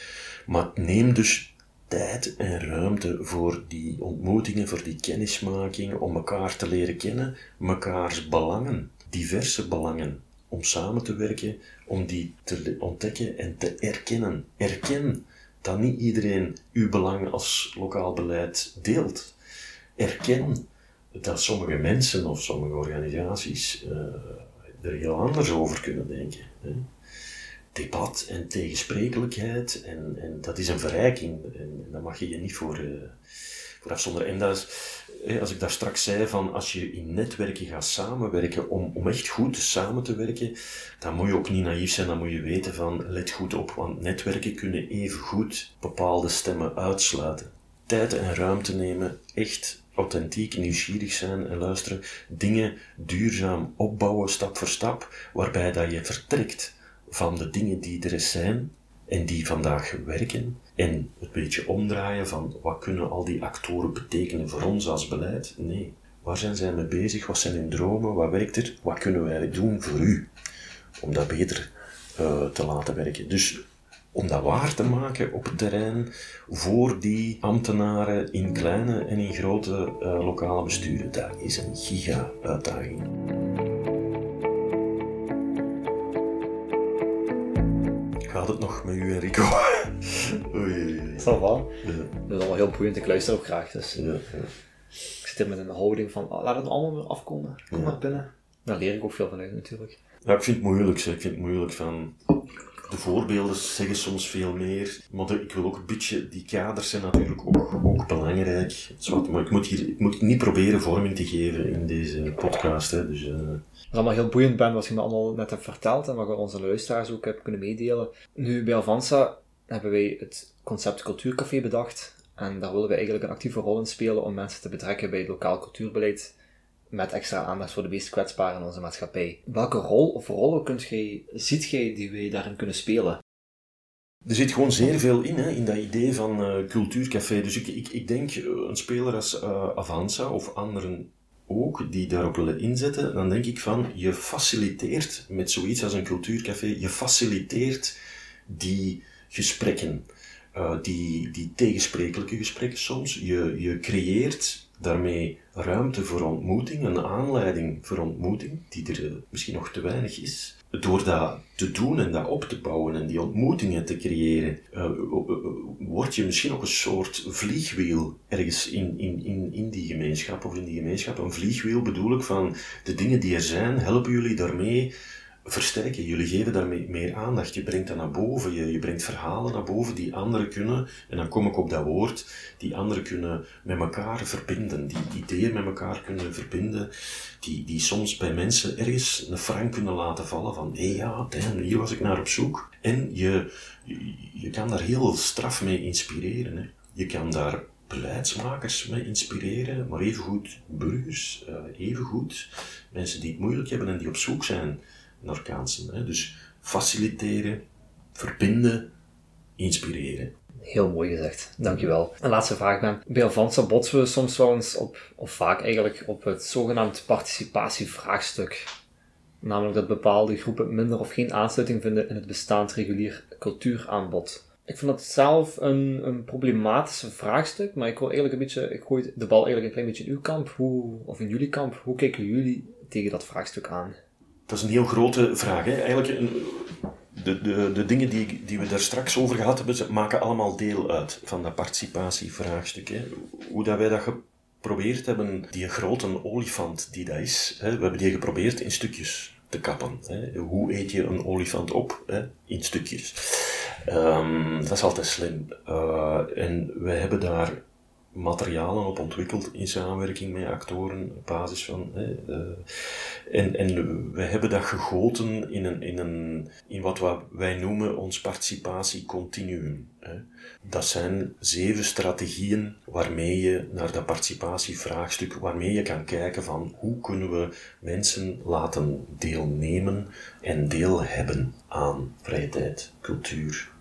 Maar neem dus tijd en ruimte voor die ontmoetingen, voor die kennismaking, om elkaar te leren kennen, mekaars belangen, diverse belangen, om samen te werken, om die te ontdekken en te erkennen. Erken dat niet iedereen uw belang als lokaal beleid deelt. Erken dat sommige mensen of sommige organisaties uh, er heel anders over kunnen denken. Hè debat en tegensprekelijkheid. En, en dat is een verrijking. En, daar mag je je niet voor, uh, voor afzonderen. En dat is, als ik daar straks zei van als je in netwerken gaat samenwerken, om, om echt goed samen te werken, dan moet je ook niet naïef zijn. Dan moet je weten van let goed op, want netwerken kunnen even goed bepaalde stemmen uitsluiten. Tijd en ruimte nemen, echt authentiek, nieuwsgierig zijn en luisteren, dingen duurzaam opbouwen, stap voor stap, waarbij dat je vertrekt van de dingen die er zijn en die vandaag werken en het beetje omdraaien van wat kunnen al die actoren betekenen voor ons als beleid? Nee. Waar zijn zij mee bezig? Wat zijn hun dromen? Wat werkt er? Wat kunnen wij doen voor u? Om dat beter uh, te laten werken. Dus om dat waar te maken op het terrein voor die ambtenaren in kleine en in grote uh, lokale besturen, dat is een giga-uitdaging. Nog met u en Rico? Oei. Dat wel. Ja. Dat is allemaal heel boeiend. Ik luister ook graag. Dus. Ja, ja. Ik zit hier met een houding van, oh, laat het allemaal weer afkomen. Kom maar binnen. Daar leer ik ook veel van uit natuurlijk. Ja, ik vind het moeilijk. Ik vind het moeilijk van... de voorbeelden zeggen soms veel meer. Maar ik wil ook een beetje, die kaders zijn natuurlijk ook, ook belangrijk. Maar ik moet, hier, ik moet niet proberen vorming te geven in deze podcast. Hè. Dus, uh... Wat allemaal heel boeiend ben, wat je me allemaal net hebt verteld en wat je onze luisteraars ook hebben kunnen meedelen. Nu, bij Avanza hebben wij het concept Cultuurcafé bedacht. En daar willen we eigenlijk een actieve rol in spelen om mensen te betrekken bij het lokaal cultuurbeleid met extra aandacht voor de meest kwetsbaren in onze maatschappij. Welke rol of rollen kunt jij, ziet jij die wij daarin kunnen spelen? Er zit gewoon zeer veel in, hè, in dat idee van uh, cultuurcafé. Dus ik, ik, denk, eh, een speler als uh, Avanza of anderen ook, die daarop willen inzetten, dan denk ik van, je faciliteert met zoiets als een cultuurcafé, je faciliteert die gesprekken. Die, die tegensprekelijke gesprekken soms. Je, je creëert daarmee ruimte voor ontmoeting, een aanleiding voor ontmoeting, die er eh, misschien nog te weinig is. Door dat te doen en dat op te bouwen en die ontmoetingen te creëren, uh, word je misschien ook een soort vliegwiel ergens in, in, in, in die gemeenschap of in die gemeenschap. Een vliegwiel bedoel ik van de dingen die er zijn, helpen jullie daarmee versterken. Jullie geven daar meer aandacht. Je brengt dat naar boven. Je, je brengt verhalen naar boven die anderen kunnen, en dan kom ik op dat woord, die anderen kunnen met elkaar verbinden. Die ideeën met elkaar kunnen verbinden. Die, die soms bij mensen ergens een frank kunnen laten vallen van, hé hey, ja, hier was ik naar op zoek. En je, je, je kan daar heel straf mee inspireren. Hè. Je kan daar beleidsmakers mee inspireren, maar evengoed burgers, uh, evengoed mensen die het moeilijk hebben en die op zoek zijn Hè? Dus faciliteren, verbinden, inspireren. Heel mooi gezegd, dankjewel. Een laatste vraag ben. Bij Avanza botsen we soms wel eens op, of vaak eigenlijk, op het zogenaamd participatievraagstuk. Namelijk dat bepaalde groepen minder of geen aansluiting vinden in het bestaand regulier cultuuraanbod. Ik vind dat zelf een, een problematische vraagstuk, maar ik wil eigenlijk een beetje, ik gooi de bal eigenlijk een klein beetje in uw kamp, hoe, of in jullie kamp. Hoe kijken jullie tegen dat vraagstuk aan? Dat is een heel grote vraag. Hè. Eigenlijk, de, de, de dingen die, die we daar straks over gehad hebben, maken allemaal deel uit van dat participatievraagstuk. Hè. Hoe dat wij dat geprobeerd hebben, die grote olifant die dat is, hè, we hebben die geprobeerd in stukjes te kappen. Hè. Hoe eet je een olifant op? Hè? In stukjes. Um, dat is altijd slim. Uh, en we hebben daar materialen op ontwikkeld in samenwerking met actoren op basis van. Hè, uh, en, en we hebben dat gegoten in, een, in, een, in wat wij noemen ons participatiecontinuum. Dat zijn zeven strategieën waarmee je naar dat participatievraagstuk, waarmee je kan kijken van hoe kunnen we mensen laten deelnemen en deel hebben aan vrije tijd, cultuur,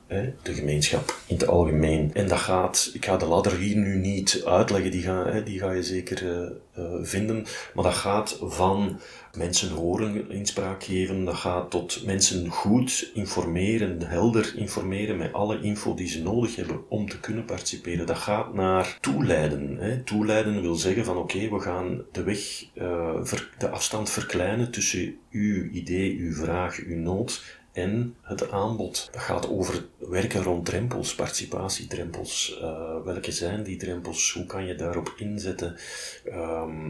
de gemeenschap in het algemeen. En dat gaat, ik ga de ladder hier nu niet uitleggen, die ga, die ga je zeker uh, uh, vinden, maar dat gaat van mensen horen, inspraak geven, dat gaat tot mensen goed informeren, helder informeren met alle info die ze nodig hebben om te kunnen participeren. Dat gaat naar toeleiden. Toeleiden wil zeggen van oké, we gaan de weg, uh, de afstand verkleinen tussen uw idee, uw vraag, uw nood en het aanbod. Dat gaat over werken rond drempels, participatiedrempels. Uh, welke zijn die drempels? Hoe kan je daarop inzetten?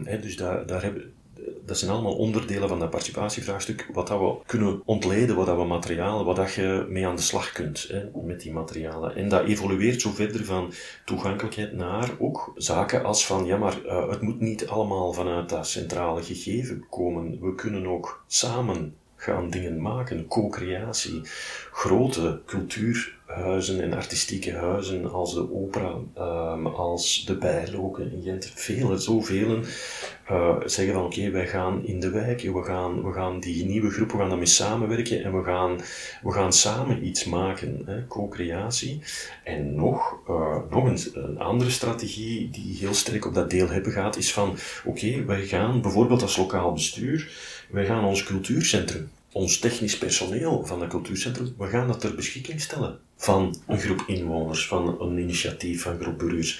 Hè, dus daar, daar hebben, dat zijn allemaal onderdelen van dat participatievraagstuk. Wat dat we kunnen ontleden, wat dat we materialen, wat dat je mee aan de slag kunt met die materialen. En dat evolueert zo verder van toegankelijkheid naar ook zaken als van, ja maar uh, het moet niet allemaal vanuit dat centrale gegeven komen. We kunnen ook samen gaan dingen maken, co-creatie, grote cultuurhuizen en artistieke huizen als de opera, um, als de Bijloken in Gent, vele, zoveel, uh, zeggen van oké, wij gaan in de wijk, we gaan, we gaan die nieuwe groep, we gaan daarmee samenwerken en we gaan, we gaan samen iets maken, co-creatie. En nog, uh, nog een, een, andere strategie die heel sterk op dat deel hebben gaat, is van oké, wij gaan bijvoorbeeld als lokaal bestuur, wij gaan ons cultuurcentrum, ons technisch personeel van dat cultuurcentrum, we gaan dat ter beschikking stellen van een groep inwoners, van een initiatief van een groep burgers.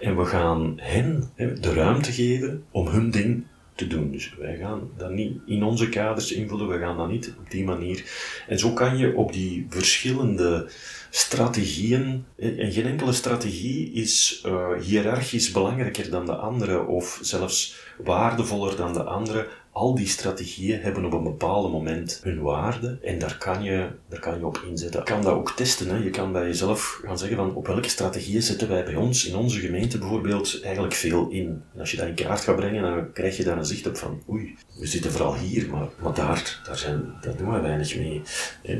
En we gaan hen de ruimte geven om hun ding te doen. Dus wij gaan dat niet in onze kaders invullen, we gaan dat niet op die manier. En zo kan je op die verschillende strategieën, en geen enkele strategie is uh, hiërarchisch belangrijker dan de andere of zelfs waardevoller dan de andere al die strategieën hebben op een bepaald moment hun waarde en daar kan je, daar kan je op inzetten. Je kan dat ook testen. Hè. Je kan bij jezelf gaan zeggen van op welke strategieën zetten wij bij ons in onze gemeente bijvoorbeeld eigenlijk veel in. En als je dat in kaart gaat brengen, dan krijg je daar een zicht op van oei, we zitten vooral hier, maar, maar daar, daar, zijn, doen we weinig mee.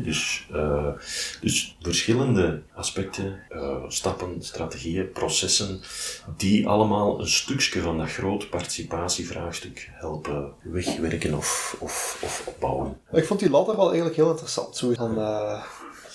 dus, uh, dus verschillende aspecten, uh, stappen, strategieën, processen, die allemaal een stukje van dat grote participatievraagstuk helpen wegwerken of, of, of opbouwen. Ik vond die ladder wel eigenlijk heel interessant, zo van, uh,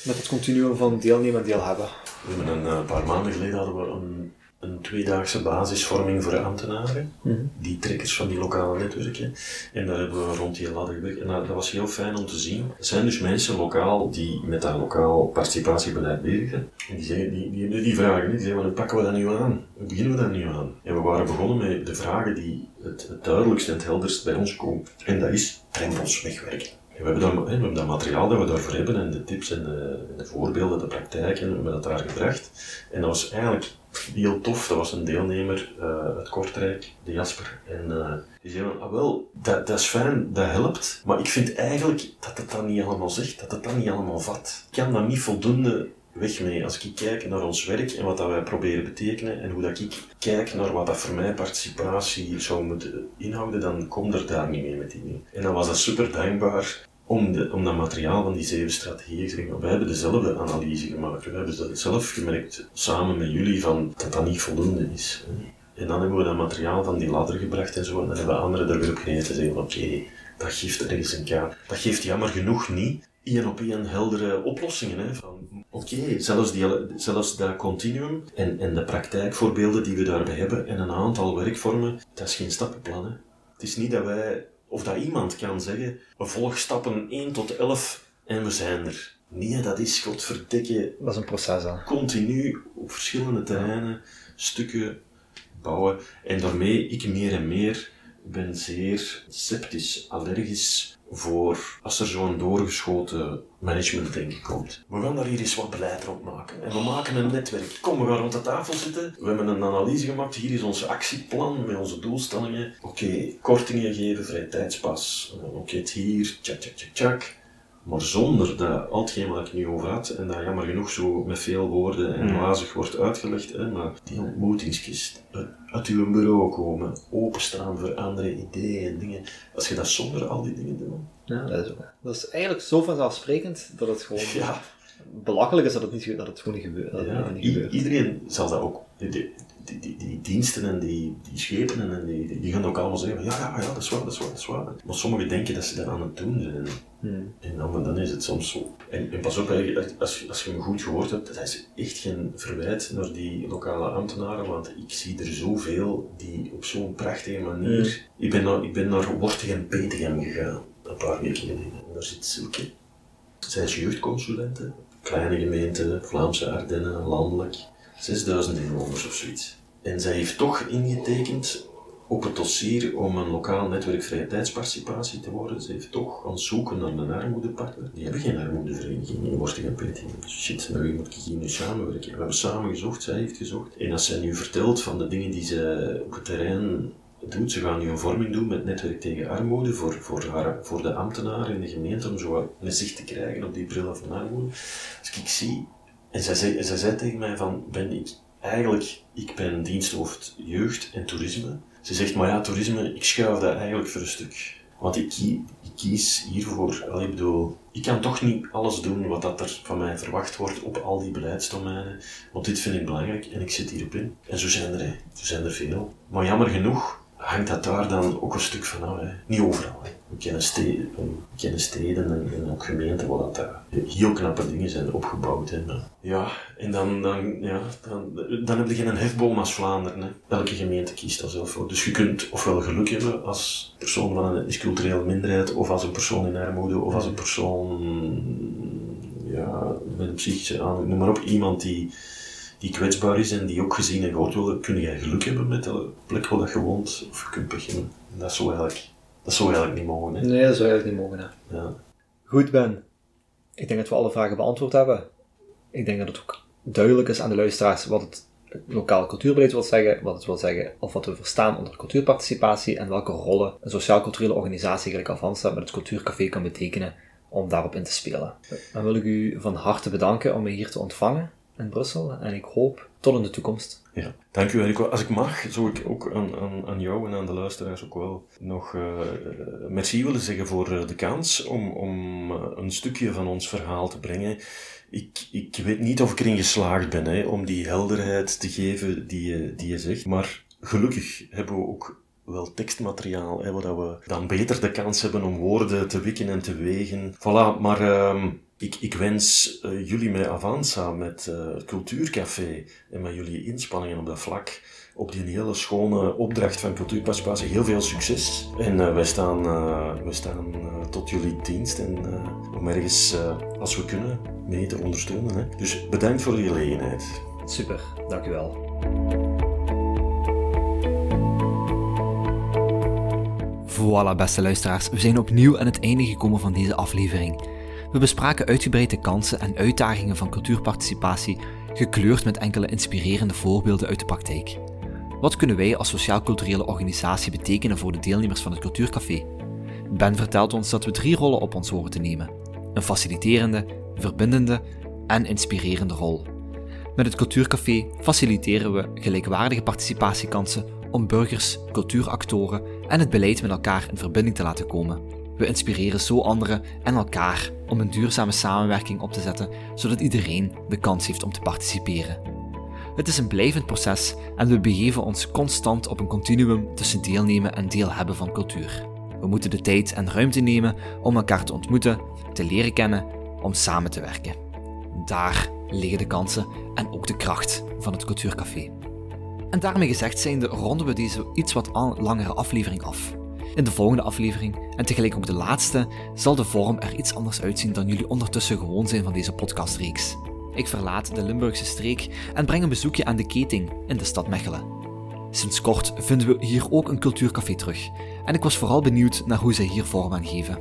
met het continuum van deelnemen en deelhebben. We hebben een paar maanden geleden hadden we een een tweedaagse basisvorming voor ambtenaren, mhm. die trekkers van die lokale netwerken. En daar hebben we rond die ladder gewerkt. En dat, was heel fijn om te zien. Er zijn dus mensen lokaal die met dat lokaal participatiebeleid bezig zijn. En die, zeggen, die, die, die vragen, die zeggen, hoe pakken we dat nu aan? Hoe beginnen we dat nu aan? En we waren begonnen met de vragen die het, het duidelijkst en het helderst bij ons komen. En dat is drempels wegwerken. we hebben, daar, we hebben dat materiaal dat we daarvoor hebben en de tips en de, de voorbeelden, de praktijken, we hebben dat daar gebracht. En dat was eigenlijk heel tof. Dat was een deelnemer uh, uit Kortrijk, de Jasper. En uh, die zei van, ah wel, dat, dat is fijn, dat helpt. Maar ik vind eigenlijk dat het dat niet allemaal zegt, dat het dat niet allemaal vat. Ik kan dat niet voldoende weg mee. Als ik kijk naar ons werk en wat dat wij proberen betekenen en hoe dat ik kijk naar wat dat voor mij participatie zou moeten inhouden, dan kom er daar niet mee met die En dan was dat super dankbaar om, de, om dat materiaal van die zeven strategieën te zeggen. We hebben dezelfde analyse gemaakt. We hebben zelf gemerkt, samen met jullie, van, dat dat niet voldoende is. En dan hebben we dat materiaal van die ladder gebracht en zo. En dan hebben anderen er weer op gereden te zeggen: oké, dat geeft ergens een kaart. Dat geeft jammer genoeg niet één op één heldere oplossingen. Hè, van oké, zelfs, die, zelfs dat continuum en, en de praktijkvoorbeelden die we daarbij hebben en een aantal werkvormen, dat is geen stappenplan. Hè. Het is niet dat wij of dat iemand kan zeggen, we volgen stappen 1 tot 11 en we zijn er. Nee, dat is godverdikke... Dat is een proces, hè? Continu op verschillende terreinen stukken bouwen. En daarmee ik meer en meer ben zeer sceptisch, allergisch voor als er zo'n doorgeschoten managementdenken komt. We gaan daar hier eens wat beleid rond maken. En we maken een netwerk. Kom, we gaan rond de tafel zitten. We hebben een analyse gemaakt. Hier is ons actieplan met onze doelstellingen. Oké, kortingen geven, vrije tijdspas. Oké, het hier, tjak, tjak, tjak, tjak. Maar zonder dat, al hetgeen wat ik nu over had, en dat jammer genoeg zo met veel woorden en mm. wazig wordt uitgelegd, hè, maar die ontmoetingskist, uit uw bureau komen, openstaan voor andere ideeën en dingen, als je dat zonder al die dingen doet. Ja, dat is, ook, dat is eigenlijk zo vanzelfsprekend dat het gewoon ja. belachelijk is dat het, niet, dat het gewoon niet gebeurt. Dat ja, niet gebeurt. Iedereen zal dat ook die, die, die, diensten en die, die schepen en die, die, gaan ook allemaal zeggen, ja, ja, ja, dat is waar, dat is waar, dat is waar. Maar sommigen denken dat ze dat aan het doen zijn. Hmm. En dan, dan is het soms zo. En, en pas op, als, als je me goed gehoord hebt, dat is echt geen verwijt naar die lokale ambtenaren, want ik zie er zoveel die op zo'n prachtige manier... Hmm. Ik, ben naar, ik ben naar Wortig en Petegem gegaan, een paar weken geleden. En daar zit Silke. Zij is jeugdconsulente, kleine gemeente, Vlaamse Ardennen, landelijk. 6000 inwoners of zoiets. En zij heeft toch ingetekend op het dossier om een lokaal netwerk vrije tijdsparticipatie te worden. Ze heeft toch gaan zoeken naar een armoedepartner. Die hebben geen armoedevereniging in Petting. Shit, met wie moet ik hier nu samenwerken? We hebben samen gezocht, zij heeft gezocht. En als zij nu vertelt van de dingen die ze op het terrein doet, ze gaan nu een vorming doen met netwerk tegen armoede voor, voor, haar, voor de ambtenaren in de gemeente om zo een zicht te krijgen op die brillen van armoede. Als ik zie en zij zei, tegen mij van, ben ik eigenlijk, ik ben diensthoofd jeugd en toerisme. Ze zegt, maar ja, toerisme, ik schuif dat eigenlijk voor een stuk. Want ik, ik kies hiervoor, al ik bedoel, ik kan toch niet alles doen wat dat er van mij verwacht wordt op al die beleidsdomeinen. Want dit vind ik belangrijk en ik zit hierop in. En zo zijn er, zo zijn er veel. Maar jammer genoeg hangt dat daar dan ook een stuk van af. Hè. Niet overal. Hè. We kennen steden, steden en, ook gemeenten waar dat heel knappe dingen zijn opgebouwd. Hè. ja, en dan, dan, ja, dan, dan heb je geen hefboom als Vlaanderen. Hè. Elke gemeente kiest dat zelf voor. Dus je kunt ofwel geluk hebben als persoon van een culturele minderheid, of als een persoon in armoede, of als een persoon ja, met een psychische aandoening. Noem maar op, iemand die die kwetsbaar is en die ook gezien en gehoord wil, kun je geluk hebben met de plek waar je woont, of je kunt beginnen. En dat zou eigenlijk, dat zou eigenlijk niet mogen. Hè? Nee, dat zou eigenlijk niet mogen. Hè. Ja. Goed, Ben. Ik denk dat we alle vragen beantwoord hebben. Ik denk dat het ook duidelijk is aan de luisteraars wat het lokaal cultuurbeleid wil zeggen, wat het wil zeggen, of wat we verstaan onder cultuurparticipatie en welke rollen een sociaal-culturele organisatie gelijk Avanza met het Cultuurcafé kan betekenen om daarop in te spelen. Dan wil ik u van harte bedanken om me hier te ontvangen in Brussel en ik hoop tot in de toekomst. Ja, dank u wel. Als ik mag, zou ik ook aan, aan, aan jou en aan de luisteraars ook wel nog uh, merci willen zeggen voor de kans om, om een stukje van ons verhaal te brengen ik, ik weet niet of ik erin geslaagd ben hè, om die helderheid te geven die je, die je zegt. Maar gelukkig hebben we ook wel tekstmateriaal, hè, waar we dan beter de kans hebben om woorden te wikken en te wegen. Voilà, maar uh, ik, ik wens uh, jullie met Avanza, met uh, het Cultuurcafé en met jullie inspanningen op dat vlak op die hele schone opdracht van cultuurparticipatie heel veel succes. En uh, wij staan, uh, wij staan uh, tot jullie dienst en om ergens, als we kunnen, mee te ondersteunen. Hè. Dus bedankt voor de gelegenheid. Super, dank u wel. Voilà, beste luisteraars, we zijn opnieuw aan het einde gekomen van deze aflevering. We bespraken uitgebreid de kansen en uitdagingen van cultuurparticipatie, gekleurd met enkele inspirerende voorbeelden uit de praktijk. Wat kunnen wij als sociaal-culturele organisatie betekenen voor de deelnemers van het Cultuurcafé? Ben vertelt ons dat we drie rollen op ons horen te nemen: een faciliterende, verbindende en inspirerende rol. Met het Cultuurcafé faciliteren we gelijkwaardige participatiekansen om burgers, cultuuractoren en het beleid met elkaar in verbinding te laten komen. We inspireren zo anderen en elkaar om een duurzame samenwerking op te zetten, zodat iedereen de kans heeft om te participeren. Het is een blijvend proces en we begeven ons constant op een continuum tussen deelnemen en deel hebben van cultuur. We moeten de tijd en ruimte nemen om elkaar te ontmoeten, te leren kennen, om samen te werken. Daar liggen de kansen en ook de kracht van het Cultuurcafé. En daarmee gezegd zijnde ronden we deze iets wat langere aflevering af. In de volgende aflevering, en tegelijk ook de laatste, zal de vorm er iets anders uitzien dan jullie ondertussen gewoon zijn van deze podcastreeks. Ik verlaat de Limburgse streek en breng een bezoekje aan de Keting in de stad Mechelen. Sinds kort vinden we hier ook een cultuurcafé terug en ik was vooral benieuwd naar hoe zij hier vorm aan geven.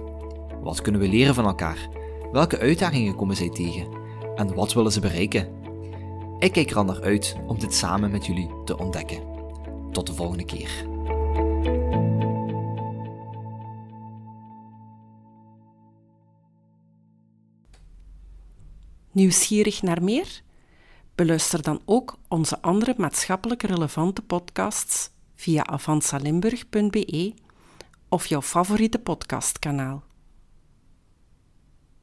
Wat kunnen we leren van elkaar? Welke uitdagingen komen zij tegen? En wat willen ze bereiken? Ik kijk er al naar uit om dit samen met jullie te ontdekken. Tot de volgende keer. Nieuwsgierig naar meer? Beluister dan ook onze andere maatschappelijk relevante podcasts via avansalimburg.be of jouw favoriete podcastkanaal.